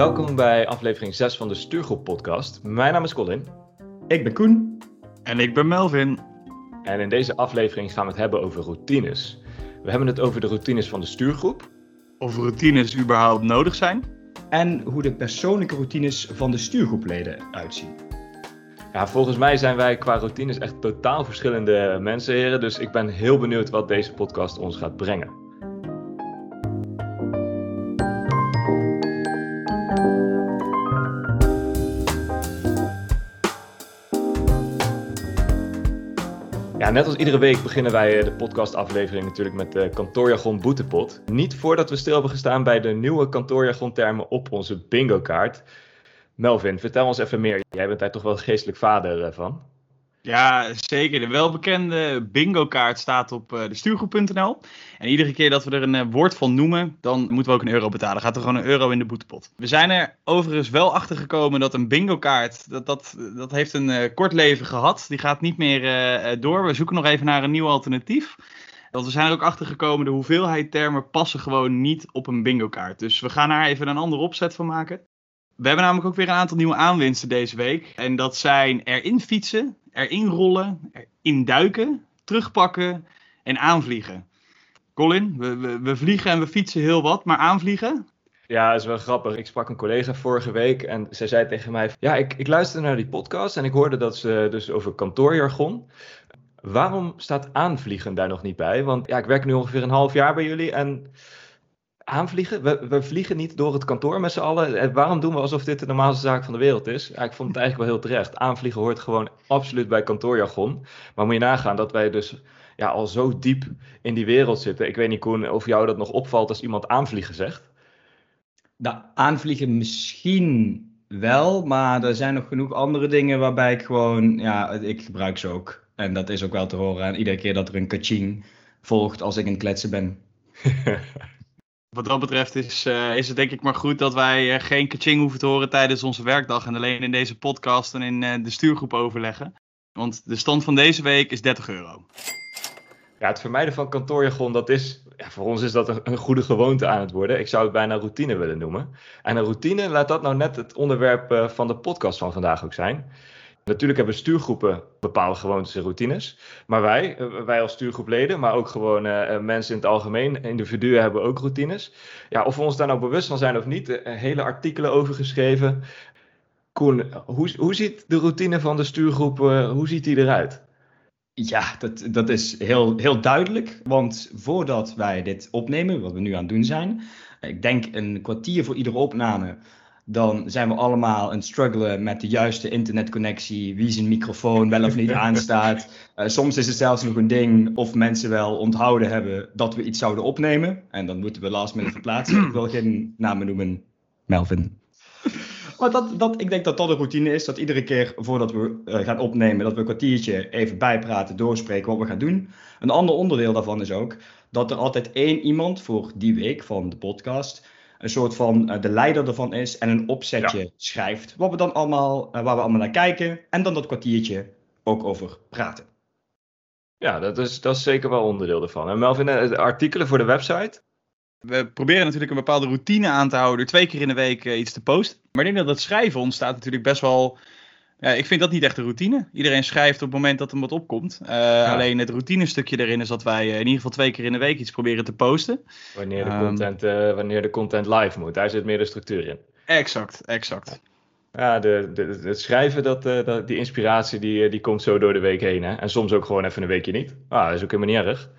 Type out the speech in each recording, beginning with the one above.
Welkom bij aflevering 6 van de Stuurgroep podcast. Mijn naam is Colin. Ik ben Koen. En ik ben Melvin. En in deze aflevering gaan we het hebben over routines. We hebben het over de routines van de stuurgroep. Of routines überhaupt nodig zijn. En hoe de persoonlijke routines van de stuurgroepleden uitzien. Ja, volgens mij zijn wij qua routines echt totaal verschillende mensen, heren. Dus ik ben heel benieuwd wat deze podcast ons gaat brengen. Net als iedere week beginnen wij eh, de podcastaflevering natuurlijk met de kantoorjargon boetepot. Niet voordat we stil hebben gestaan bij de nieuwe kantoorjargontermen op onze bingo-kaart. Melvin, vertel ons even meer. Jij bent daar toch wel geestelijk vader eh, van? Ja, zeker. De welbekende bingo-kaart staat op uh, de stuurgroep.nl. En iedere keer dat we er een uh, woord van noemen, dan moeten we ook een euro betalen. Gaat er gewoon een euro in de boetepot. We zijn er overigens wel achter gekomen dat een bingo-kaart, dat, dat, dat heeft een uh, kort leven gehad. Die gaat niet meer door. We zoeken nog even naar een nieuw alternatief. Want we zijn er ook achter gekomen, de hoeveelheid termen passen gewoon niet op een bingo-kaart. Dus we gaan daar even een andere opzet van maken. We hebben namelijk ook weer een aantal nieuwe aanwinsten deze week. En dat zijn erin fietsen, erin rollen, erin duiken, terugpakken en aanvliegen. Colin, we, we, we, vliegen en we fietsen heel wat, maar aanvliegen? Ja, dat is wel grappig. Ik sprak een collega vorige week en zij zei tegen mij: Ja, ik, ik luisterde naar die podcast en ik hoorde dat ze dus over kantoorjargon. Waarom staat aanvliegen daar nog niet bij? Want ja, ik werk nu ongeveer een half jaar bij jullie en aanvliegen. We, we, vliegen niet door het kantoor met z'n allen. En waarom doen we alsof dit de normaalste zaak van de wereld is? Ja, ik vond het eigenlijk wel heel terecht. Aanvliegen hoort gewoon absoluut bij kantoorjargon. Maar moet je nagaan dat wij dus ja, al zo diep in die wereld zitten. Ik weet niet, Koen, of jou dat nog opvalt als iemand aanvliegen zegt. Nou, aanvliegen misschien wel, maar er zijn nog genoeg andere dingen waarbij ik gewoon, ja, ik gebruik ze ook. En dat is ook wel te horen. En iedere keer dat er een kaching volgt als ik in het kletsen ben. Wat dat betreft is, uh, is het denk ik maar goed dat wij uh, geen kaching hoeven te horen tijdens onze werkdag. En alleen in deze podcast en in uh, de stuurgroep overleggen. Want de stand van deze week is 30 euro. Ja, het vermijden van kantoorjargon, dat is, voor ons is dat een, goede gewoonte aan het worden. Ik zou het bijna routine willen noemen. En een routine, laat dat nou net het onderwerp van de podcast van vandaag ook zijn. Natuurlijk hebben stuurgroepen bepaalde gewoontes en routines. Maar wij, eh, wij als stuurgroepleden, maar ook gewoon uh, mensen in het algemeen, individuen hebben ook routines. Ja, of we ons daar nou bewust van zijn of niet, hele artikelen over geschreven. Koen, hoe, hoe ziet de routine van de stuurgroep, hoe ziet die eruit? Ja, dat, dat is heel, heel duidelijk. Want voordat wij dit opnemen, wat we nu aan het doen zijn, ik denk een kwartier voor iedere opname, dan zijn we allemaal aan het struggelen met de juiste internetconnectie, wie zijn microfoon wel of niet aanstaat. Uh, soms is het zelfs nog een ding of mensen wel onthouden hebben dat we iets zouden opnemen. En dan moeten we last minute verplaatsen. Ik wil geen namen noemen, Melvin. Maar dat, dat, ik denk dat dat een routine is, dat iedere keer voordat we uh, gaan opnemen, dat we een kwartiertje even bijpraten, doorspreken wat we gaan doen. Een ander onderdeel daarvan is ook dat er altijd één iemand voor die week van de podcast een soort van uh, de leider ervan is en een opzetje ja. schrijft. Wat we dan allemaal, uh, waar we allemaal naar kijken en dan dat kwartiertje ook over praten. Ja, dat is, dat is zeker wel onderdeel ervan. En Melvin, uh, artikelen voor de website? We proberen natuurlijk een bepaalde routine aan te houden, twee keer in de week iets te posten. Maar ik denk dat het schrijven ontstaat natuurlijk best wel ja, ik vind dat niet echt een routine. Iedereen schrijft op het moment dat er wat opkomt. Uh, ja. Alleen het routinestukje erin is dat wij in ieder geval twee keer in de week iets proberen te posten. Wanneer de, um, content, uh, wanneer de content live moet. Daar zit meer de structuur in. Exact, exact. Ja, de, de, het schrijven, dat, uh, dat, die inspiratie, die, die komt zo door de week heen. Hè? En soms ook gewoon even een weekje niet. Ah, dat is ook helemaal niet erg.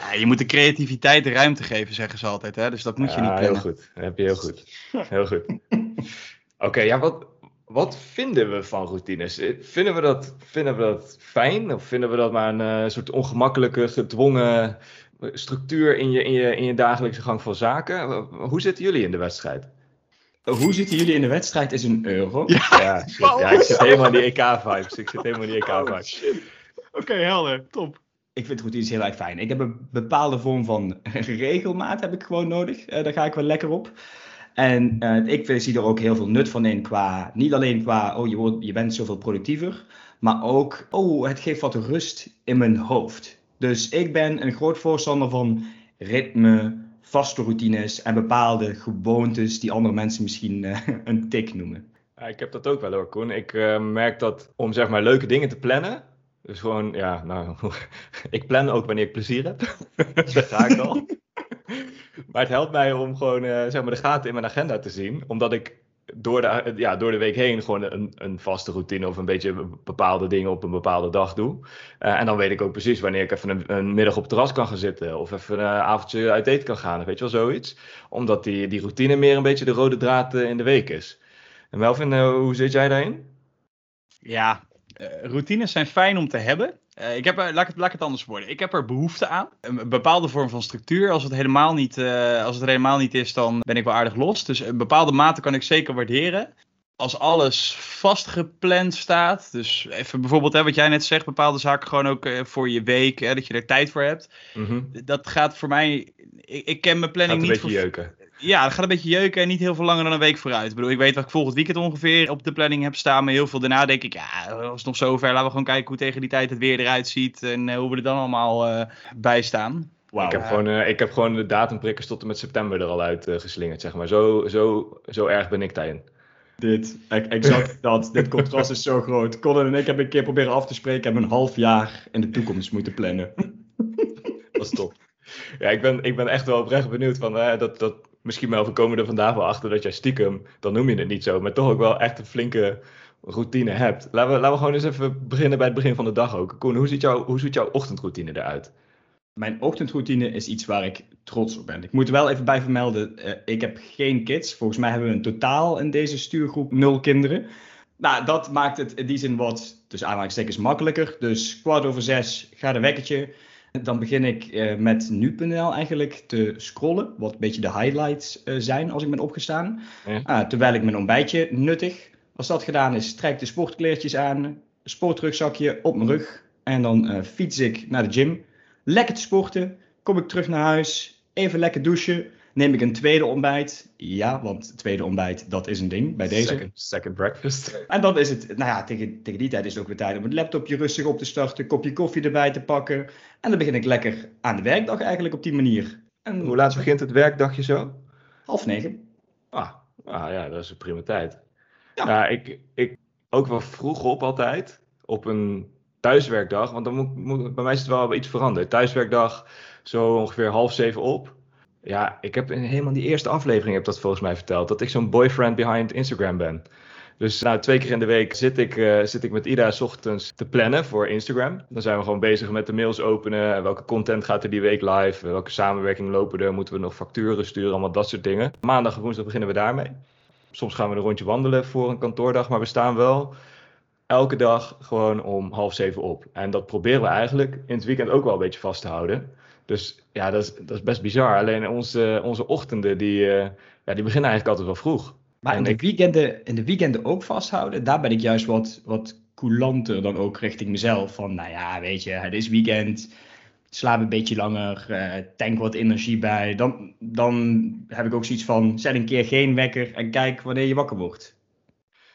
Ja, je moet de creativiteit de ruimte geven, zeggen ze altijd. Hè? Dus dat moet je ja, niet plannen. Heel goed, dat heb je heel goed. Heel goed. Oké, okay, ja, wat, wat vinden we van routines? Vinden we dat, vinden we dat fijn? Of vinden we dat maar een uh, soort ongemakkelijke, gedwongen structuur in je, in, je, in je dagelijkse gang van zaken? Hoe zitten jullie in de wedstrijd? Hoe zitten jullie in de wedstrijd is een euro. Ja, ja, shit, ja ik zit helemaal in die EK-vibes. Ik zit helemaal in die EK-vibes. Oh, Oké, okay, helder. Top. Ik vind routines heel erg fijn. Ik heb een bepaalde vorm van regelmaat heb ik gewoon nodig. Uh, daar ga ik wel lekker op. En uh, ik zie er ook heel veel nut van in qua, niet alleen qua, oh je, wordt, je bent zoveel productiever, maar ook, oh het geeft wat rust in mijn hoofd. Dus ik ben een groot voorstander van ritme, vaste routines en bepaalde gewoontes die andere mensen misschien uh, een tik noemen. Ja, ik heb dat ook wel hoor, Koen. Ik uh, merk dat om zeg maar leuke dingen te plannen. Dus gewoon, ja, nou, ik plan ook wanneer ik plezier heb. Daar ga ik al. Maar het helpt mij om gewoon, uh, zeg maar, de gaten in mijn agenda te zien. Omdat ik door de, ja, door de week heen gewoon een, een vaste routine of een beetje bepaalde dingen op een bepaalde dag doe. Uh, en dan weet ik ook precies wanneer ik even een, middag op het terras kan gaan zitten. Of even een avondje uit eten kan gaan. Weet je wel, zoiets. Omdat die, die routine meer een beetje de rode draad in de week is. En Melvin, hoe zit jij daarin? Ja, routines zijn fijn om te hebben. Uh, ik heb er, laat, ik het, laat ik het anders worden. Ik heb er behoefte aan. Een bepaalde vorm van structuur. Als het, helemaal niet, uh, als het er helemaal niet is, dan ben ik wel aardig los. Dus een bepaalde mate kan ik zeker waarderen. Als alles vastgepland staat. Dus even bijvoorbeeld hè, wat jij net zegt. Bepaalde zaken gewoon ook uh, voor je week. Hè, dat je er tijd voor hebt. Mm -hmm. Dat gaat voor mij... Ik, ik ken mijn planning gaat niet... een beetje jeuken. Ja, dat gaat een beetje jeuken en niet heel veel langer dan een week vooruit. Ik bedoel, ik weet wat ik volgend weekend ongeveer op de planning heb staan. Maar heel veel daarna denk ik, ja, als het nog zover, laten we gewoon kijken hoe tegen die tijd het weer eruit ziet. En uh, hoe we er dan allemaal uh, bij staan. Wow. Ik, heb gewoon, uh, ik heb gewoon de datumprikkers tot en met september er al uit geslingerd, zeg maar. Zo, zo, zo erg ben ik daarin. Dit, exact dat. Dit contrast is zo groot. Colin en ik hebben een keer proberen af te spreken. Hebben een half jaar in de toekomst moeten plannen. dat is top. Ja, ik ben, ik ben echt wel oprecht benieuwd van dat, dat misschien wel, we komen er vandaag wel achter dat jij stiekem, dan noem je het niet zo, maar toch ook wel echt een flinke routine hebt. Laten we, laten we gewoon eens even beginnen bij het begin van de dag ook. Koen, hoe ziet, jouw, hoe ziet jouw ochtendroutine eruit? Mijn ochtendroutine is iets waar ik trots op ben. Ik moet er wel even bij vermelden, uh, ik heb geen kids. Volgens mij hebben we in totaal in deze stuurgroep nul kinderen. Nou, dat maakt het in die zin wat, dus aanhalingstekens, makkelijker. Dus kwart over zes, ga de wekkertje. Dan begin ik uh, met nu.nl eigenlijk te scrollen, wat een beetje de highlights uh, zijn als ik ben opgestaan. Ja. Uh, terwijl ik mijn ontbijtje nuttig. Als dat gedaan is, trek ik de sportkleertjes aan, sportrugzakje op mijn rug en dan fiets ik naar de gym. Lekker te sporten, kom ik terug naar huis, even lekker douchen, neem ik een tweede ontbijt. Ja, want tweede ontbijt, dat is een ding bij deze. Second, second breakfast. En dan is het, nou ja, tegen, tegen die tijd is het ook weer tijd om het laptopje rustig op te starten, kopje koffie erbij te pakken. En dan begin ik lekker aan de werkdag eigenlijk op die manier. En Hoe laat begint het werkdagje zo? Half negen. Ah, ah ja, dat is een prima tijd. Ja, ja ik, ik ook wel vroeg op altijd, op een thuiswerkdag, want dan moet, moet bij mij is het wel iets veranderd. Thuiswerkdag, zo ongeveer half zeven op. Ja, ik heb in helemaal die eerste aflevering heb dat volgens mij verteld. Dat ik zo'n boyfriend behind Instagram ben. Dus nou, twee keer in de week zit ik, uh, zit ik met Ida s ochtends te plannen voor Instagram. Dan zijn we gewoon bezig met de mails openen. Welke content gaat er die week live? Welke samenwerking lopen er? Moeten we nog facturen sturen? Allemaal dat soort dingen. Maandag en woensdag beginnen we daarmee. Soms gaan we een rondje wandelen voor een kantoordag. Maar we staan wel elke dag gewoon om half zeven op. En dat proberen we eigenlijk in het weekend ook wel een beetje vast te houden. Dus ja, dat is, dat is best bizar. Alleen onze, onze ochtenden, die, uh, ja, die beginnen eigenlijk altijd wel vroeg. Maar in de, weekenden, in de weekenden ook vasthouden, daar ben ik juist wat, wat coulanter dan ook richting mezelf. Van, nou ja, weet je, het is weekend, slaap een beetje langer, uh, tank wat energie bij. Dan, dan heb ik ook zoiets van, zet een keer geen wekker en kijk wanneer je wakker wordt.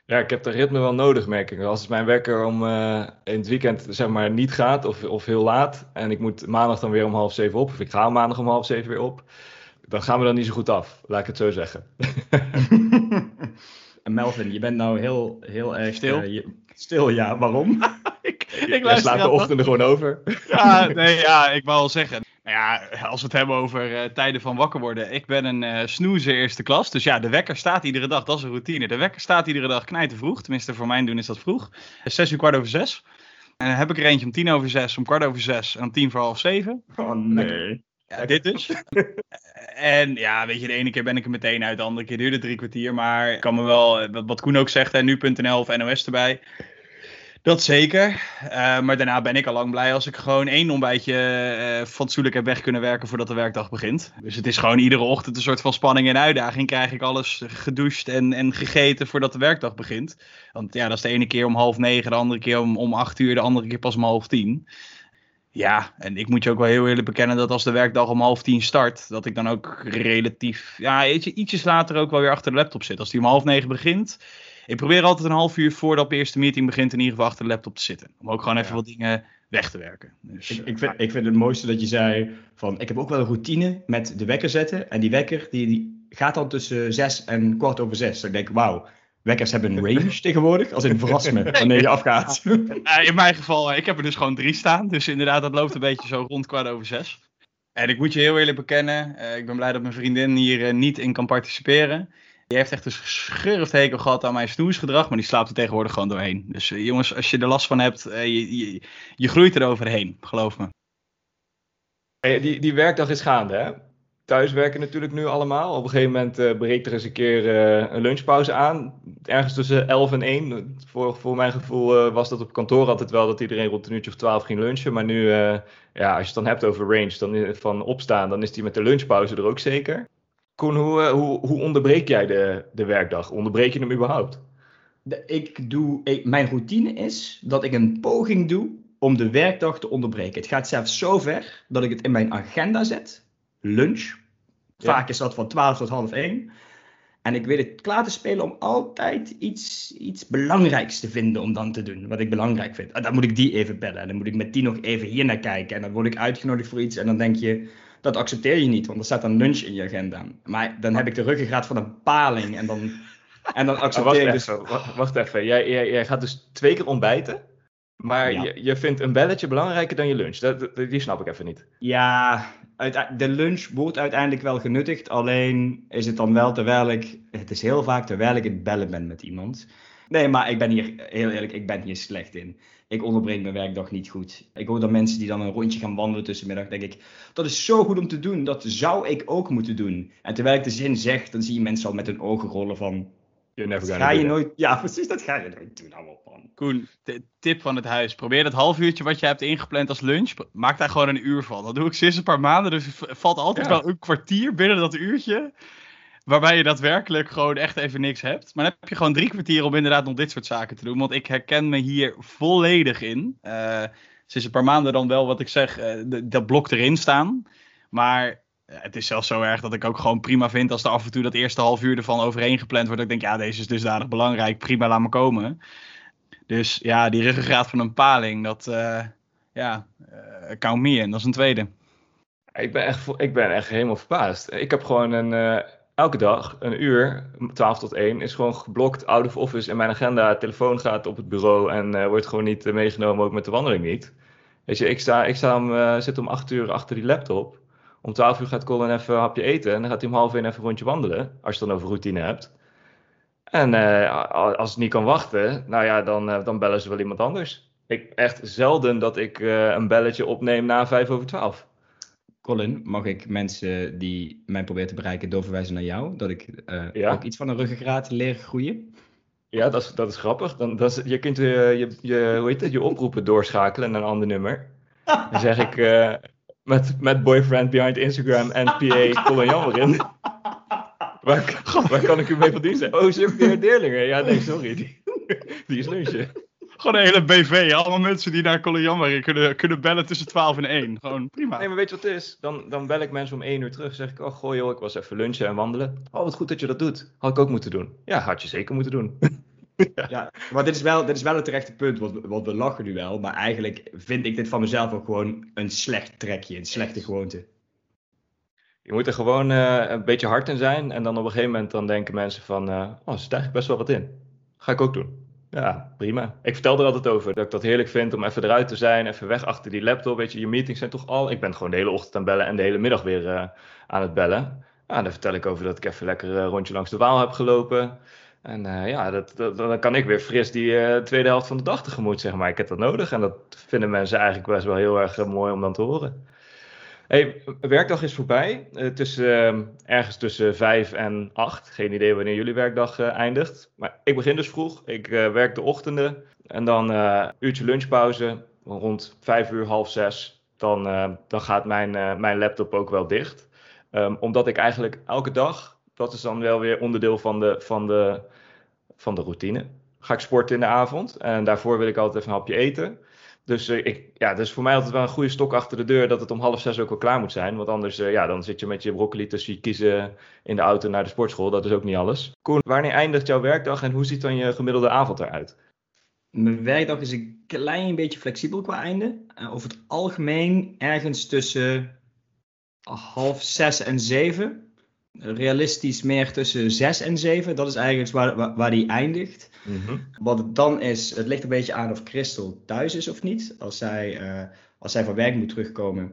Ja, ik heb dat ritme wel nodig, merk ik. Als mijn wekker om uh, in het weekend zeg maar niet gaat of, of heel laat en ik moet maandag dan weer om half zeven op, of ik ga maandag om half zeven weer op, dan gaan we dan niet zo goed af, laat ik het zo zeggen. en Melvin, je bent nou heel, heel erg stil. Uh, je, stil, ja. Waarom? ik, ik luister slaat de ochtenden gewoon over. ja, nee, ja, ik wou al zeggen. Nou ja, als we het hebben over uh, tijden van wakker worden. Ik ben een uh, snoezer eerste klas. Dus ja, de wekker staat iedere dag. Dat is een routine. De wekker staat iedere dag knijten vroeg. Tenminste, voor mijn doen is dat vroeg. Zes uur kwart over zes. En dan heb ik er eentje om tien over zes, om kwart over zes en om tien voor half zeven. Oh nee. Ja, dit dus. en ja, weet je, de ene keer ben ik er meteen uit, de andere keer duurde drie kwartier. Maar ik kan me wel, wat Koen ook zegt, nu.nl of NOS erbij. Dat zeker. Uh, maar daarna ben ik al lang blij als ik gewoon één ontbijtje uh, fatsoenlijk heb weg kunnen werken voordat de werkdag begint. Dus het is gewoon iedere ochtend een soort van spanning en uitdaging. Krijg ik alles gedoucht en, en gegeten voordat de werkdag begint. Want ja, dat is de ene keer om half negen, de andere keer om, om acht uur, de andere keer pas om half tien. Ja, en ik moet je ook wel heel eerlijk bekennen dat als de werkdag om half tien start, dat ik dan ook relatief, ja, ietsjes later ook wel weer achter de laptop zit. Als die om half negen begint Ik probeer altijd een half uur voordat de eerste meeting begint in ieder geval achter de laptop te zitten. Om ook gewoon even Ja. wat dingen weg te werken. Dus, Ik, eh, ik, vind, ik vind het mooiste dat je zei van ik heb ook wel een routine met de wekker zetten. En die wekker die, die gaat dan tussen zes en kwart over zes. Denk ik, wauw, wekkers hebben een range tegenwoordig. Als in verras me wanneer je afgaat. Eh, in mijn geval, eh, ik heb er dus gewoon drie staan. Dus inderdaad, dat loopt een beetje zo rond kwart over zes. En ik moet je heel eerlijk bekennen, ik ben blij dat mijn vriendin hier niet in kan participeren. Die heeft echt een schurft hekel gehad aan mijn snoesgedrag, maar die slaapt er tegenwoordig gewoon doorheen. Dus eh, jongens, als je er last van hebt, eh, je, je, groeit er overheen, geloof me. Die, die werkdag is gaande, hè? Thuiswerken natuurlijk nu allemaal. Op een gegeven moment eh, breekt er eens een keer een lunchpauze aan. Ergens tussen 11 en 1. Voor, voor mijn gevoel was dat op kantoor altijd wel dat iedereen rond een uurtje of 12 ging lunchen. Maar nu, ja, als je het dan hebt over range dan, van opstaan, dan is die met de lunchpauze er ook zeker. Koen, hoe, eh, hoe, hoe onderbreek jij de, de werkdag? Onderbreek je hem überhaupt? De- Ik doe, ik- mijn routine is dat ik een poging doe om de werkdag te onderbreken. Het gaat zelfs zo ver dat ik het in mijn agenda zet. Lunch. Vaak is dat van 12 tot half 1. En ik weet het klaar te spelen om altijd iets, iets belangrijks te vinden om dan te doen. Wat ik belangrijk vind. En dan moet ik die even bellen. En dan moet ik met die nog even hier naar kijken. En dan word ik uitgenodigd voor iets. En dan denk je, dat accepteer je niet. Want er staat een lunch in je agenda. Maar dan heb ik de ruggengraat van een paling. En dan, en dan accepteer wacht ik dus... even, wacht, wacht even. Jij, jij, jij gaat dus twee keer ontbijten. Maar Ja. je, je vindt een belletje belangrijker dan je lunch. Dat, dat- die snap ik even niet. Ja, de lunch wordt uiteindelijk wel genuttigd. Alleen is het dan wel terwijl ik. Het is heel vaak terwijl ik het bellen ben met iemand. Nee, maar ik ben hier, heel eerlijk, ik ben hier slecht in. Ik onderbreek mijn werkdag niet goed. Ik hoor dan mensen die dan een rondje gaan wandelen tussenmiddag. Denk ik, dat is zo goed om te doen. Dat zou ik ook moeten doen. En terwijl ik de zin zeg, dan zie je mensen al met hun ogen rollen van. Dat ga je nooit. Ja, precies, dat ga je nooit doen. Allemaal van. Koen, tip van het huis. Probeer dat half uurtje wat je hebt ingepland als lunch. Maak daar gewoon een uur van. Dat doe ik sinds een paar maanden. Dus het valt altijd Ja. wel een kwartier binnen dat uurtje. Waarbij je daadwerkelijk gewoon echt even niks hebt. Maar dan heb je gewoon drie kwartier om inderdaad nog dit soort zaken te doen. Want ik herken me hier volledig in. Eh, sinds een paar maanden dan wel wat ik zeg, eh, dat blok erin staan. Maar ja, het is zelfs zo erg dat ik ook gewoon prima vind als er af en toe dat eerste half uur ervan overheen gepland wordt. Dat ik denk, ja, deze is dusdanig belangrijk. Prima, laat me komen. Dus ja, die ruggengraat van een paling, dat, eh ja, eh count me in. Dat is een tweede. Ik ben, echt, ik ben echt helemaal verbaasd. Ik heb gewoon een, eh, elke dag een uur, 12 tot 1, is gewoon geblokt out of office in mijn agenda. Telefoon gaat op het bureau en eh, wordt gewoon niet eh, meegenomen, ook met de wandeling niet. Weet je, ik, sta, ik sta om, eh, zit om 8 uur achter die laptop. Om 12 uur gaat Colin even een hapje eten en dan gaat hij om half 1 even een rondje wandelen. Als je dan over routine hebt. En als het niet kan wachten, nou ja, dan, dan bellen ze wel iemand anders. Ik, echt zelden dat ik een belletje opneem na 5 over 12. Colin, mag ik mensen die mij proberen te bereiken doorverwijzen naar jou? Dat ik eh, Ja. ook iets van een ruggengraat leer groeien? Ja, dat is, dat is grappig. Dan, dat is, je kunt je, je, je, hoe heet het, je oproepen doorschakelen naar een ander nummer. Dan zeg ik eh, met, met boyfriend behind Instagram en PA Colin Jammerin. Waar, waar kan ik u mee van dienst zijn? Oh, ze heeft Deerlingen. Ja, nee, sorry. Die, die is lunchen. Gewoon een hele BV. Allemaal mensen die naar Colin Jammer kunnen, kunnen bellen tussen 12 en 1. Gewoon prima. Nee, maar weet je wat het is? Dan, dan bel ik mensen om één uur terug. zeg ik, oh goh joh, ik was even lunchen en wandelen. Oh, wat goed dat je dat doet. Had ik ook moeten doen. Ja, had je zeker moeten doen. Ja, maar dit is wel, dit is wel het terechte punt, want, we- want we lachen nu wel. Maar eigenlijk vind ik dit van mezelf ook gewoon een slecht trekje, een slechte gewoonte. Je moet er gewoon eh, een beetje hard in zijn. En dan op een gegeven moment dan denken mensen van... eh, oh, er zit eigenlijk best wel wat in. Ga ik ook doen. Ja, prima. Ik vertel er altijd over dat ik dat heerlijk vind om even eruit te zijn. Even weg achter die laptop. Weet je, je meetings zijn toch al... Ik ben gewoon de hele ochtend aan bellen en de hele middag weer eh, aan het bellen. Ja, dan vertel ik over dat ik even lekker een rondje langs de Waal heb gelopen. En eh, ja, dat, dat, dan kan ik weer fris die eh, tweede helft van de dag tegemoet, zeg maar. Ik heb dat nodig. En dat vinden mensen eigenlijk best wel heel erg eh, mooi om dan te horen. Hey, werkdag is voorbij. Eh, tussen, eh, ergens tussen vijf en acht. Geen idee wanneer jullie werkdag eh, eindigt. Maar ik begin dus vroeg. Ik eh, werk de ochtenden. En dan eh uurtje lunchpauze. Rond vijf uur, half zes. Dan, dan gaat mijn, mijn laptop ook wel dicht. Ehm, omdat ik eigenlijk elke dag. Dat is dan wel weer onderdeel van de, van de, van de routine. Ga ik sporten in de avond. En daarvoor wil ik altijd even een hapje eten. Dus, uh, ik, ja, dus voor mij altijd wel een goede stok achter de deur dat het om half zes ook wel klaar moet zijn. Want anders uh, ja, dan zit je met je broccoli tussen je kiezen in de auto naar de sportschool. Dat is ook niet alles. Koen, wanneer eindigt jouw werkdag en hoe ziet dan je gemiddelde avond eruit? Mijn werkdag is een klein beetje flexibel qua einde. Uh, over het algemeen ergens tussen half zes en zeven. Realistisch meer tussen zes en zeven. Dat is eigenlijk waar, waar, waar die eindigt. Mm-hmm. Wat het dan is, het ligt een beetje aan of Christel thuis is of niet. Als zij, uh, als zij van werk moet terugkomen,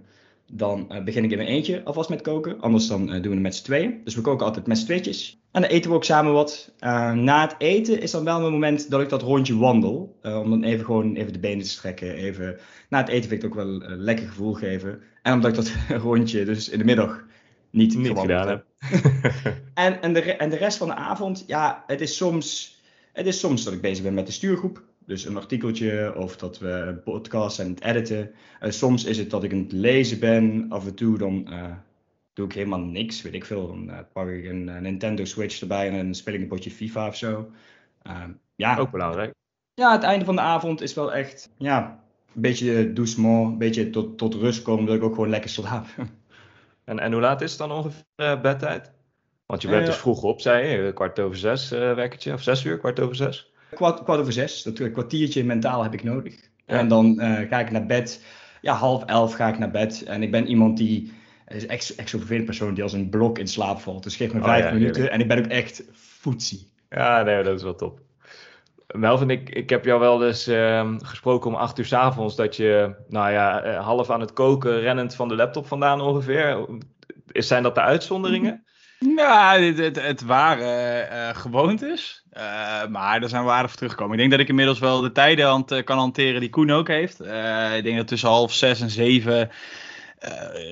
dan uh, begin ik in mijn eentje alvast met koken. Anders dan uh, doen we het met z'n tweeën. Dus we koken altijd met z'n tweetjes. En dan eten we ook samen wat. na het eten is dan wel een moment dat ik dat rondje wandel. om dan even gewoon even de benen te strekken. Even, na het eten vind ik het ook wel een lekker gevoel geven. En omdat ik dat rondje dus in de middag niet, niet gedaan heb. en, en, de, en de rest van de avond, ja, het is soms... Het is soms dat ik bezig ben met de stuurgroep. Dus een artikeltje of dat we een podcast en het editen. Uh, soms is het dat ik aan het lezen ben. Af en toe dan uh, doe ik helemaal niks, weet ik veel. Dan uh, pak ik een, een, Nintendo Switch erbij en dan speel ik een potje FIFA of zo. ja. Ook belangrijk. Ja, het einde van de avond is wel echt ja, een beetje doucement, een beetje tot, tot rust komen, dat ik ook gewoon lekker slaap. En, en hoe laat is het dan ongeveer bedtijd? Want je bent dus vroeg op, zei je, kwart over zes uh, wekkertje, of zes uur, kwart over zes? Kwart, kwart over zes, dat kwartiertje mentaal heb ik nodig. Ja. En dan uh, ga ik naar bed, ja, half elf ga ik naar bed. En ik ben iemand die, is echt, echt zo'n vervelend persoon die als een blok in slaap valt. Dus geef me vijf oh, ja, minuten heerlijk. en ik ben ook echt foetsie. Ja, nee, dat is wel top. Melvin, ik, ik heb jou wel eens uh, gesproken om acht uur s avonds dat je, nou ja, uh, half aan het koken, rennend van de laptop vandaan ongeveer. Zijn dat de uitzonderingen? Ja, het, het, waren uh, gewoontes. Uh, maar daar zijn we voor teruggekomen. Ik denk dat ik inmiddels wel de tijden kan hanteren die Koen ook heeft. ik denk dat tussen half zes en zeven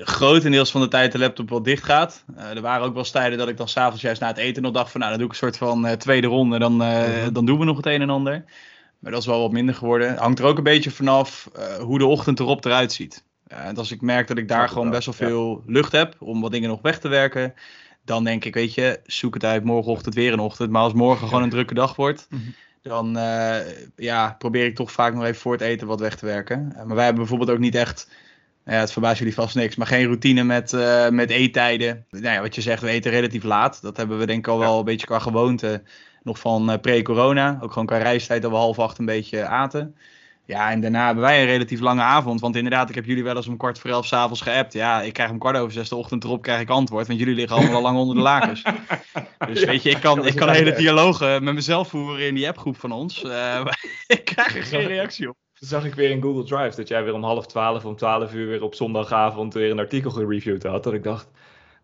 grotendeels van de tijd de laptop wel dicht gaat. er waren ook wel tijden dat ik dan s'avonds juist na het eten nog dacht van... nou, dan doe ik een soort van tweede ronde, dan, mm-hmm. dan doen we nog het een en ander. Maar dat is wel wat minder geworden. Hangt er ook een beetje vanaf hoe de ochtend erop eruit ziet. en als ik merk dat ik daar gewoon best wel veel lucht heb om wat dingen nog weg te werken dan denk ik, weet je, zoek het uit morgenochtend weer een ochtend. Maar als morgen gewoon een drukke dag wordt, mhm. dan uh, ja, probeer ik toch vaak nog even voor het eten wat weg te werken. Maar wij hebben bijvoorbeeld ook niet echt, ja, het verbaast jullie vast niks, maar geen routine met, uh, met eettijden. Nou ja, wat je zegt, we eten relatief laat. Dat hebben we denk ik al wel een beetje qua gewoonte nog van pre-corona. Ook gewoon qua reistijd dat we half acht een beetje aten. Ja, en daarna hebben wij een relatief lange avond. Want inderdaad, ik heb jullie wel eens om kwart voor elf s'avonds geappt. Ja, ik krijg om kwart over zes de ochtend erop krijg ik antwoord. Want jullie liggen allemaal al lang onder de lakens. Dus weet je, ik kan, ik kan hele dialogen met mezelf voeren in die appgroep van ons. Uh, ik krijg er geen reactie op. Toen zag ik weer in Google Drive dat jij weer om half twaalf, om twaalf uur weer op zondagavond weer een artikel gereviewd had. Dat ik dacht,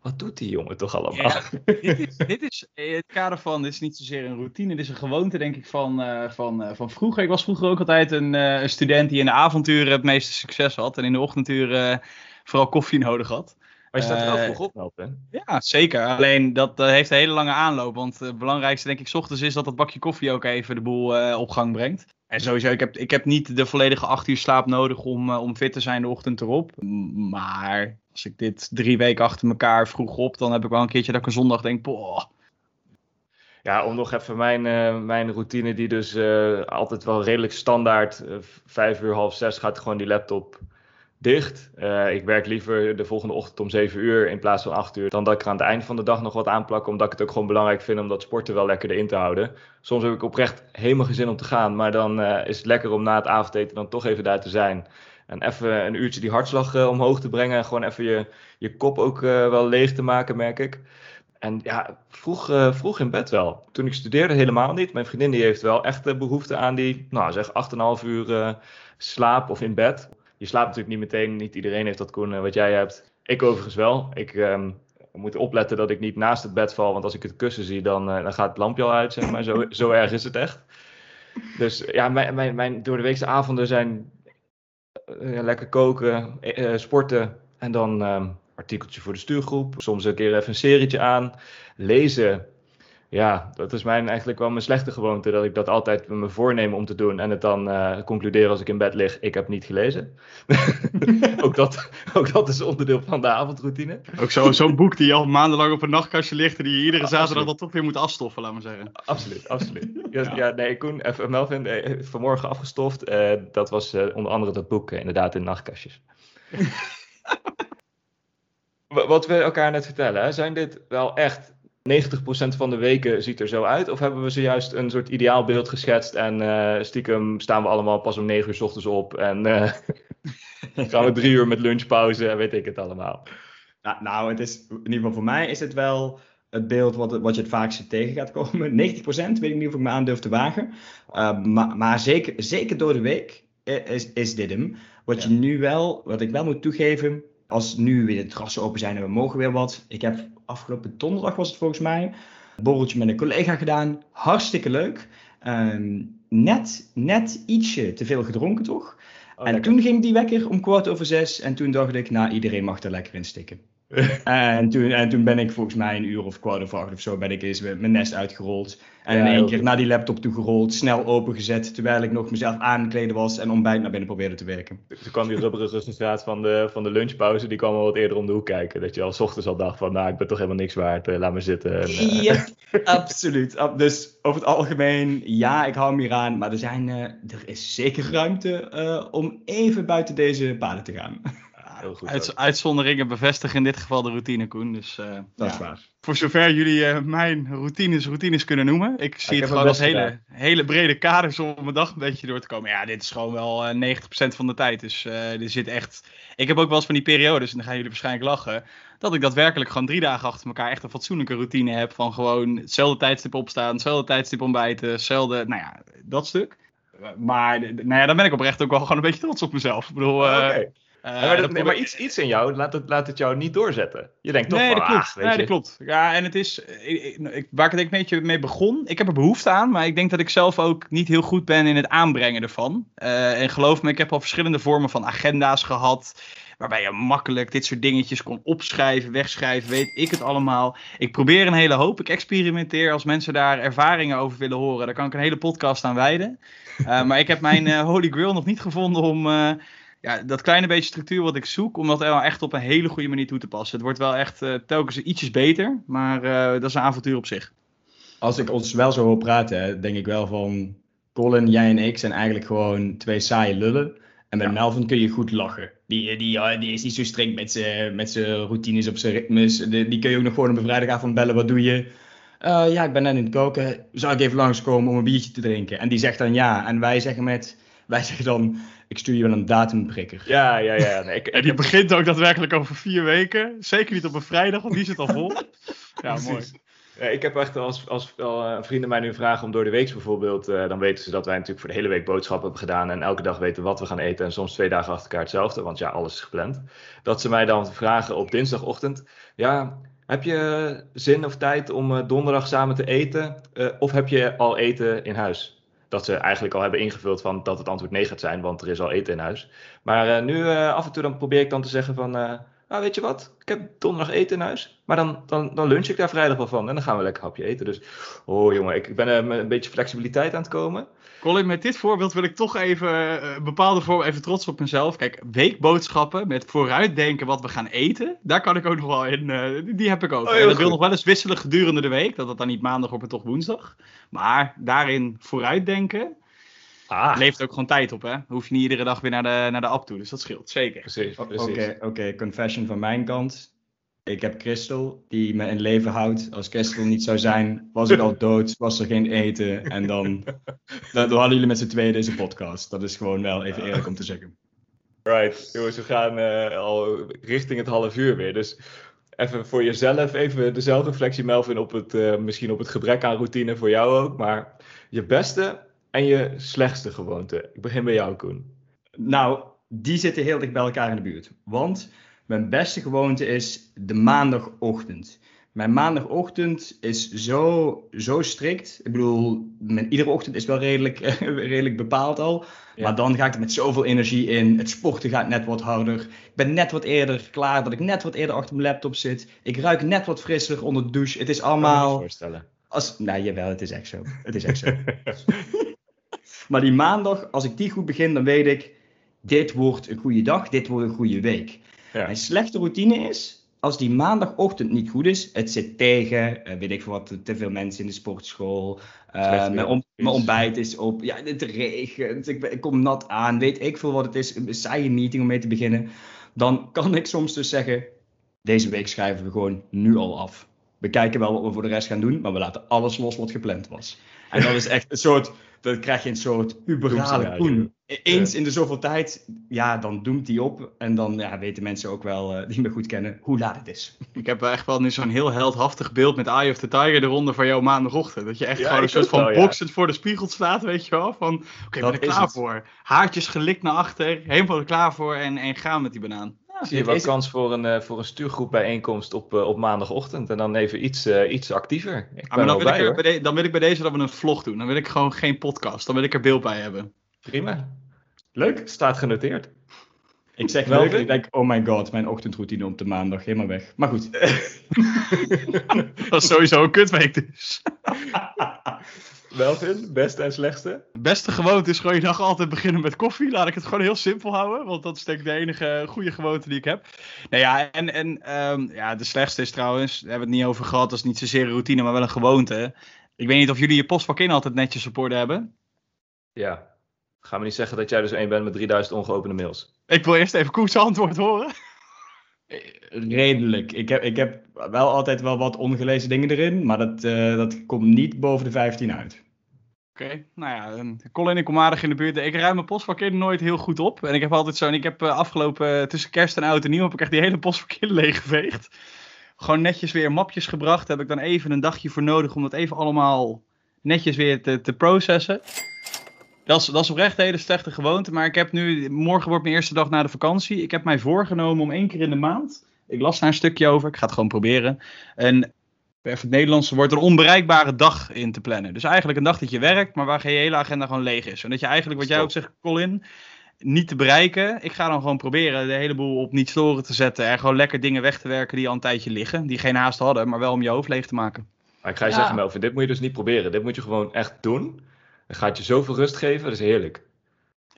wat doet die jongen toch allemaal? Ja, dit, is, dit is in het kader van, dit is niet zozeer een routine, dit is een gewoonte denk ik van, uh, van, uh, van vroeger. Ik was vroeger ook altijd een, uh, een, student die in de avonturen het meeste succes had en in de ochtenduren vooral koffie nodig had. Maar je staat er wel vroeg op. Ja, zeker. Alleen dat heeft een hele lange aanloop. Want het belangrijkste, denk ik, s ochtends is dat dat bakje koffie ook even de boel op gang brengt. En sowieso, ik heb, ik heb niet de volledige acht uur slaap nodig om, om fit te zijn de ochtend erop. Maar als ik dit drie weken achter elkaar vroeg op, dan heb ik wel een keertje dat ik een zondag denk, boah. Ja, om nog even mijn, uh, mijn routine, die dus uh, altijd wel redelijk standaard, vijf uur, half zes gaat gewoon die laptop dicht. ik werk liever de volgende ochtend om zeven uur in plaats van acht uur, dan dat ik er aan het eind van de dag nog wat aanplak, omdat ik het ook gewoon belangrijk vind om dat sporten wel lekker erin te houden. Soms heb ik oprecht helemaal geen zin om te gaan, maar dan is het lekker om na het avondeten dan toch even daar te zijn. En even een uurtje die hartslag uh, omhoog te brengen. En gewoon even je, je kop ook wel leeg te maken, merk ik. En ja, vroeg, vroeg in bed wel. Toen ik studeerde helemaal niet. Mijn vriendin die heeft wel echt behoefte aan die, nou zeg 8,5 uur slaap of in bed. Je slaapt natuurlijk niet meteen. Niet iedereen heeft dat, Koen, wat jij hebt. Ik overigens wel. Ik um, moet opletten dat ik niet naast het bed val. Want als ik het kussen zie, dan, dan gaat het lampje al uit, zeg maar. Zo, zo erg is het echt. Dus ja, mijn, mijn, mijn door de weekse avonden zijn uh, lekker koken, uh, sporten en dan um, artikeltje voor de stuurgroep. Soms een keer even een serietje aan. Lezen ja, dat is mijn, eigenlijk wel mijn slechte gewoonte. Dat ik dat altijd me voorneem om te doen. En het dan uh, concluderen als ik in bed lig. Ik heb niet gelezen. ook, dat, ook dat is onderdeel van de avondroutine. Ook zo'n zo boek die al maandenlang op een nachtkastje ligt. En die je iedere zaterdag dan toch weer moet afstoffen, laat maar zeggen. Absoluut, absoluut. Ja, ja. nee, Koen, even, Melvin, eh, vanmorgen afgestoft. Uh, dat was uh, onder andere dat boek inderdaad in nachtkastjes. Wat we elkaar net vertellen, hè, zijn dit wel echt 90% van de weken ziet er zo uit? Of hebben we zojuist een soort ideaalbeeld geschetst en uh, stiekem staan we allemaal pas om 9 uur s ochtends op en uh, gaan we drie uur met lunchpauze en weet ik het allemaal? Nou, nou, het is, in ieder geval voor mij is het wel het beeld wat, wat je het vaakst tegen gaat komen. 90% weet ik niet of ik me aandurf te wagen. Uh, maar, maar zeker, zeker door de week is, is dit hem. Wat ja. je nu wel, wat ik wel moet toegeven, als nu weer de terrassen open zijn en we mogen weer wat. Ik heb afgelopen donderdag was het volgens mij. Een borreltje met een collega gedaan. Hartstikke leuk. Um, net, net ietsje te veel gedronken toch? Oh, en lekker. toen ging die wekker om kwart over zes. En toen dacht ik, nou iedereen mag er lekker in stikken. en, toen, en toen ben ik volgens mij een uur of kwart over acht of zo ben ik eens mijn nest uitgerold. En ja, in één keer goed. naar die laptop toe gerold, snel opengezet, terwijl ik nog mezelf aankleden was en ontbijt naar binnen probeerde te werken. Toen kwam die rubberen ruststraat van de, van de lunchpauze, die kwam al wat eerder om de hoek kijken. Dat je al s ochtends al dacht van, nou ik ben toch helemaal niks waard, uh, laat me zitten. En. Ja, absoluut. Dus over het algemeen, ja ik hou me hier aan, maar er, zijn, uh, er is zeker ruimte om even buiten deze paden te gaan. Heel goed, Uit, uitzonderingen bevestigen in dit geval de routine, Koen. Dus, uh, dat ja. is waar. Voor zover jullie uh, mijn routines routines kunnen noemen. Ik zie ik het gewoon als hele, hele brede kaders om mijn dag een beetje door te komen. Ja, dit is gewoon wel uh, 90% van de tijd. Dus er zit echt... Ik heb ook wel eens van die periodes, en dan gaan jullie waarschijnlijk lachen... dat ik daadwerkelijk gewoon drie dagen achter elkaar echt een fatsoenlijke routine heb. Van gewoon hetzelfde tijdstip opstaan, hetzelfde tijdstip ontbijten, hetzelfde... Nou ja, dat stuk. Maar nou ja, dan ben ik oprecht ook wel gewoon een beetje trots op mezelf. Ik bedoel... Okay. Uh, maar, dat, nee, maar iets, iets in jou laat het, laat het jou niet doorzetten. Je denkt toch nee, van, dat klopt. Ah, nee, dat klopt. Ja, en het is, ik, ik, waar ik het een beetje mee begon, ik heb er behoefte aan, maar ik denk dat ik zelf ook niet heel goed ben in het aanbrengen ervan. Uh, en geloof me, ik heb al verschillende vormen van agenda's gehad, waarbij je makkelijk dit soort dingetjes kon opschrijven, wegschrijven, weet ik het allemaal. Ik probeer een hele hoop, ik experimenteer. Als mensen daar ervaringen over willen horen, daar kan ik een hele podcast aan wijden. Uh, maar ik heb mijn holy grail nog niet gevonden om ja, dat kleine beetje structuur wat ik zoek, om dat wel echt op een hele goede manier toe te passen. Het wordt wel echt uh, telkens ietsjes beter, maar uh, dat is een avontuur op zich. Als ik ons wel zo hoor praten, denk ik wel van Colin, jij en ik zijn eigenlijk gewoon twee saaie lullen. En met ja. Melvin kun je goed lachen. Die, die, ja, die is niet zo strikt met zijn met routines op zijn ritmes. Die, die kun je ook nog gewoon op een vrijdagavond bellen. Wat doe je? Uh, ja, ik ben net in het koken. Zou ik even langskomen om een biertje te drinken? En die zegt dan ja. En wij zeggen met... Wij zeggen dan, ik stuur je wel een datumprikker. Ja, ja, ja. Nee, ik, en die begint ook daadwerkelijk over vier weken. Zeker niet op een vrijdag, want die zit al vol. ja, mooi. Ja, ik heb echt, als, als, als vrienden mij nu vragen om door de week bijvoorbeeld, uh, dan weten ze dat wij natuurlijk voor de hele week boodschappen hebben gedaan en elke dag weten wat we gaan eten en soms twee dagen achter elkaar hetzelfde, want ja, alles is gepland. Dat ze mij dan vragen op dinsdagochtend, ja, heb je zin of tijd om uh, donderdag samen te eten uh, of heb je al eten in huis? Dat ze eigenlijk al hebben ingevuld van dat het antwoord nee gaat zijn, want er is al eten in huis. Maar uh, nu uh, af en toe dan probeer ik dan te zeggen van, uh, nou weet je wat, ik heb donderdag eten in huis, maar dan, dan, dan lunch ik daar vrijdag wel van en dan gaan we lekker hapje eten. Dus, oh jongen, ik ben een beetje flexibiliteit aan het komen. Colin, met dit voorbeeld wil ik toch even een bepaalde vorm even trots op mezelf. Kijk, weekboodschappen met vooruitdenken wat we gaan eten, daar kan ik ook nog wel in. Uh, die heb ik ook. Oh, en dat wil nog wel eens wisselen gedurende de week, dat het dan niet maandag wordt, maar toch woensdag. Maar daarin vooruitdenken ah. levert ook gewoon tijd op, hè? Dan hoef je niet iedere dag weer naar de, naar de app toe, dus dat scheelt zeker. Precies. Oké, okay, okay, confession van mijn kant. Ik heb Christel, die me in leven houdt. Als Christel niet zou zijn, was ik al dood, was er geen eten. En dan, dan, dan hadden jullie met z'n tweeën deze podcast. Dat is gewoon wel even eerlijk om te zeggen. Right, jongens, we gaan uh, al richting het half uur weer. Dus even voor jezelf, even de zelfreflectie, Melvin, op het, uh, misschien op het gebrek aan routine voor jou ook. Maar je beste en je slechtste gewoonte. Ik begin bij jou, Koen. Nou, die zitten heel dicht bij elkaar in de buurt. Want mijn beste gewoonte is de maandagochtend. Mijn maandagochtend is zo, zo strikt. Ik bedoel, mijn, iedere ochtend is wel redelijk, redelijk bepaald al. Ja. Maar dan ga ik er met zoveel energie in. Het sporten gaat net wat harder. Ik ben net wat eerder klaar, dat ik net wat eerder achter mijn laptop zit. Ik ruik net wat frisser onder de douche. Het is allemaal... voorstellen. Als, nou, jawel, het is echt zo. Het is echt zo. maar die maandag, als ik die goed begin, dan weet ik, dit wordt een goede dag, dit wordt een goede week. Ja. Een slechte routine is, als die maandagochtend niet goed is, het zit tegen, eh, weet ik wat, te veel mensen in de sportschool, eh, mijn, ontbijt is op, ja, het regent, ik, ben- ik kom nat aan, weet ik veel wat het is, een saaie meeting om mee te beginnen. Dan kan ik soms dus zeggen, deze week schrijven we gewoon nu al af. We kijken wel wat we voor de rest gaan doen, maar we laten alles los wat gepland was. En dat is echt een soort, dan krijg je een soort Doemscenario. koen. Eens in de zoveel tijd, ja, dan doemt die op. En dan ja, weten mensen ook wel, eh, die me goed kennen, hoe laat het is. Ik heb echt wel nu zo'n heel heldhaftig beeld met Eye of the Tiger eronder van jou maandagochtend. Dat je echt Ja, gewoon een ik soort van wel, ja. voor de spiegel staat, weet je wel. Van, oké, ik ben er is klaar het. voor. Haartjes gelikt naar achter, helemaal er klaar voor en, en gaan met die banaan. Zie je wel is- kans voor een, eh, voor een stuurgroepbijeenkomst op, eh, op maandagochtend en dan even iets, eh, iets actiever. Ik Ah, maar dan, wil ik bij hoor. bij de- dan wil ik bij deze dat we een vlog doen. Dan wil ik gewoon geen podcast. Dan wil ik er beeld bij hebben. Prima. Leuk, staat genoteerd. Ik zeg Wel ik denk, oh my god, mijn ochtendroutine op de maandag, helemaal weg. Maar goed. Dat is sowieso een kutweek dus. Welvin, beste en slechtste? De beste gewoonte is gewoon je dag altijd beginnen met koffie. Laat ik het gewoon heel simpel houden. Want dat is denk ik de enige goede gewoonte die ik heb. Nou ja, en, en ehm, ja, de slechtste is trouwens, daar hebben we het niet over gehad. Dat is niet zozeer een routine, maar wel een gewoonte. Ik weet niet of jullie je postvak in altijd netjes op orde hebben. Ja. Ga me niet zeggen dat jij dus één bent met 3000 ongeopende mails. Ik wil eerst even Koens antwoord horen. Redelijk. Ik heb, ik heb wel altijd wel wat ongelezen dingen erin, maar dat, eh, dat komt niet boven de 15 uit. Oké, nou ja, Colin, ik kom aardig in de buurt. Ik ruim mijn postvak in nooit heel goed op. En ik heb altijd zo'n, ik heb eh, afgelopen, eh, tussen kerst en oud en nieuw, heb ik echt die hele postvak in leeggeveegd. Gewoon netjes weer mapjes gebracht. Heb ik dan even een dagje voor nodig om dat even allemaal netjes weer te, te processen. Dat is, dat is oprecht een hele slechte gewoonte. Maar ik heb nu, morgen wordt mijn eerste dag na de vakantie. Ik heb mij voorgenomen om één keer in de maand. Ik las daar een stukje over. Ik ga het gewoon proberen. Een even het Nederlandse woord, een onbereikbare dag in te plannen. Dus eigenlijk een dag dat je werkt, maar waar je hele agenda gewoon leeg is. En dat je eigenlijk, wat jij ook zegt, Colin, niet te bereiken. Ik ga dan gewoon proberen de hele boel op niet storen te zetten. En gewoon lekker dingen weg te werken die al een tijdje liggen. Die geen haast hadden, maar wel om je hoofd leeg te maken. Maar ik ga je Ja. zeggen, Melvin, dit moet je dus niet proberen. Dit moet je gewoon echt doen. Het gaat je zoveel rust geven, dat is heerlijk.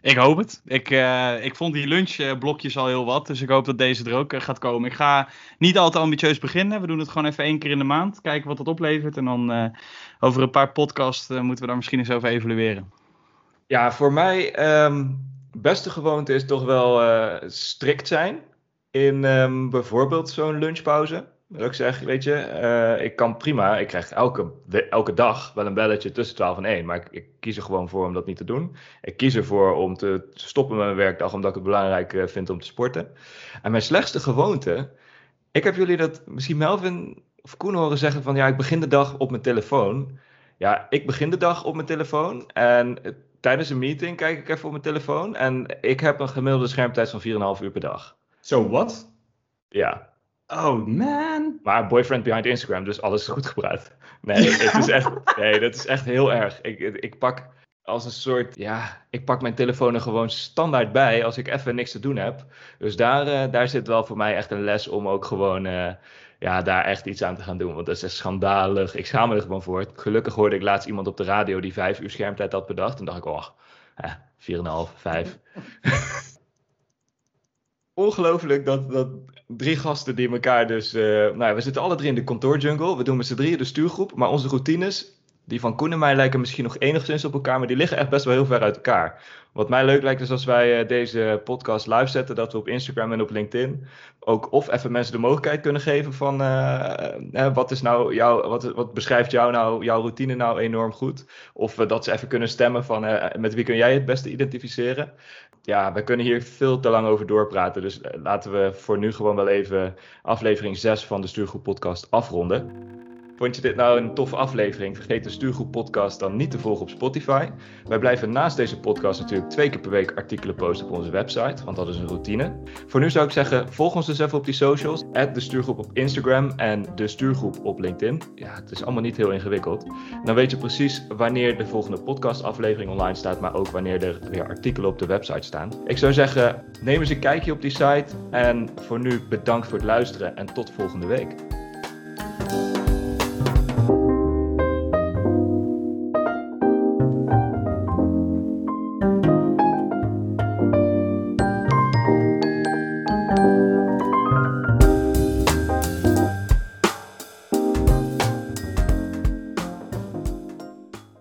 Ik hoop het. Ik, eh, ik vond die lunchblokjes al heel wat. Dus ik hoop dat deze er ook eh, gaat komen. Ik ga niet al te ambitieus beginnen. We doen het gewoon even één keer in de maand. Kijken wat dat oplevert. En dan eh, over een paar podcasts moeten we daar misschien eens over evalueren. Ja, voor mij, ehm beste gewoonte is toch wel strikt zijn. In ehm, bijvoorbeeld zo'n lunchpauze. Wil ik zeggen, weet je, eh, ik kan prima. Ik krijg elke, elke dag wel een belletje tussen 12 en 1. Maar ik, ik kies er gewoon voor om dat niet te doen. Ik kies ervoor om te stoppen met mijn werkdag, omdat ik het belangrijk eh, vind om te sporten. En mijn slechtste gewoonte. Ik heb jullie dat misschien Melvin of Koen horen zeggen van ja, ik begin de dag op mijn telefoon. Ja, ik begin de dag op mijn telefoon en eh, tijdens een meeting kijk ik even op mijn telefoon. En ik heb een gemiddelde schermtijd van 4,5 uur per dag. Zo, wat? Ja, Oh man. maar boyfriend behind Instagram, dus alles is goed gepraat. Nee, het is echt, nee dat is echt heel erg. Ik, ik pak als een soort, ja, ik pak mijn telefoon er gewoon standaard bij als ik even niks te doen heb. Dus daar, eh, daar zit wel voor mij echt een les om ook gewoon, eh, ja, daar echt iets aan te gaan doen. Want dat is echt schandalig. Ik schaam me er gewoon voor. Gelukkig hoorde ik laatst iemand op de radio die vijf uur schermtijd had per dag. Toen dacht ik, oh, eh, 4,5, 5. Ongelooflijk dat, dat drie gasten die elkaar dus... eh, nou ja, we zitten alle drie in de kantoorjungle. We doen met z'n drieën de stuurgroep. Maar onze routines, die van Koen en mij lijken misschien nog enigszins op elkaar. Maar die liggen echt best wel heel ver uit elkaar. Wat mij leuk lijkt is als wij eh, deze podcast live zetten. Dat we op Instagram en op LinkedIn ook of even mensen de mogelijkheid kunnen geven van... eh, wat, is nou jouw, wat, wat beschrijft jou nou, jouw routine nou enorm goed? Of dat ze even kunnen stemmen van met wie kun jij het beste identificeren? Ja, we kunnen hier veel te lang over doorpraten. Dus eh, laten we voor nu gewoon wel even aflevering 6 van de Stuurgroep Podcast afronden. Vond je dit nou een toffe aflevering? Vergeet de Stuurgroep Podcast dan niet te volgen op Spotify. Wij blijven naast deze podcast natuurlijk twee keer per week artikelen posten op onze website, want dat is een routine. Voor nu zou ik zeggen, volg ons dus even op die socials. de Stuurgroep op Instagram en de Stuurgroep op LinkedIn. Ja, het is allemaal niet heel ingewikkeld. Dan weet je precies wanneer de volgende podcastaflevering online staat, maar ook wanneer er weer artikelen op de website staan. Ik zou zeggen, neem eens een kijkje op die site. En voor nu bedankt voor het luisteren en tot volgende week.